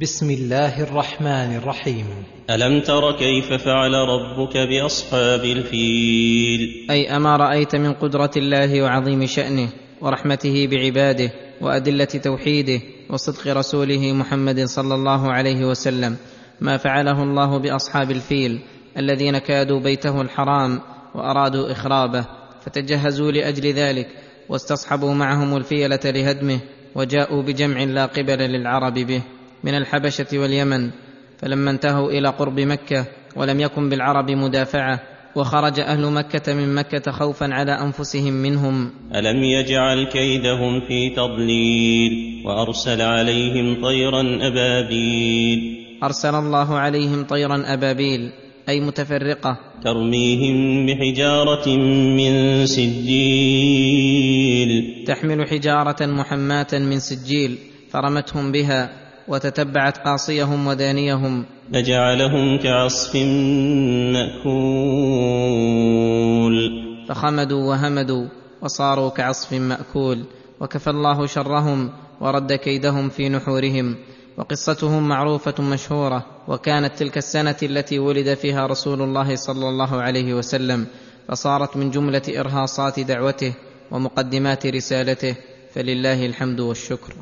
بسم الله الرحمن الرحيم. ألم تر كيف فعل ربك بأصحاب الفيل؟ أي أما رأيت من قدرة الله وعظيم شأنه ورحمته بعباده وأدلة توحيده وصدق رسوله محمد صلى الله عليه وسلم ما فعله الله بأصحاب الفيل الذين كادوا بيته الحرام وأرادوا إخرابه فتجهزوا لأجل ذلك واستصحبوا معهم الفيلة لهدمه وجاءوا بجمع لا قبل للعرب به. من الحبشة واليمن فلما انتهوا إلى قرب مكة ولم يكن بالعرب مدافعة وخرج أهل مكة من مكة خوفا على أنفسهم منهم. ألم يجعل كيدهم في تضليل وأرسل عليهم طيرا أبابيل. أرسل الله عليهم طيرا أبابيل أي متفرقة. ترميهم بحجارة من سجيل. تحمل حجارة محماة من سجيل فرمتهم بها. وتتبعت قاصيهم ودانيهم. فجعلهم كعصف مأكول. فخمدوا وهمدوا وصاروا كعصف مأكول. وكفى الله شرهم ورد كيدهم في نحورهم. وقصتهم معروفة مشهورة. وكانت تلك السنة التي ولد فيها رسول الله صلى الله عليه وسلم. فصارت من جملة إرهاصات دعوته ومقدمات رسالته. فلله الحمد والشكر.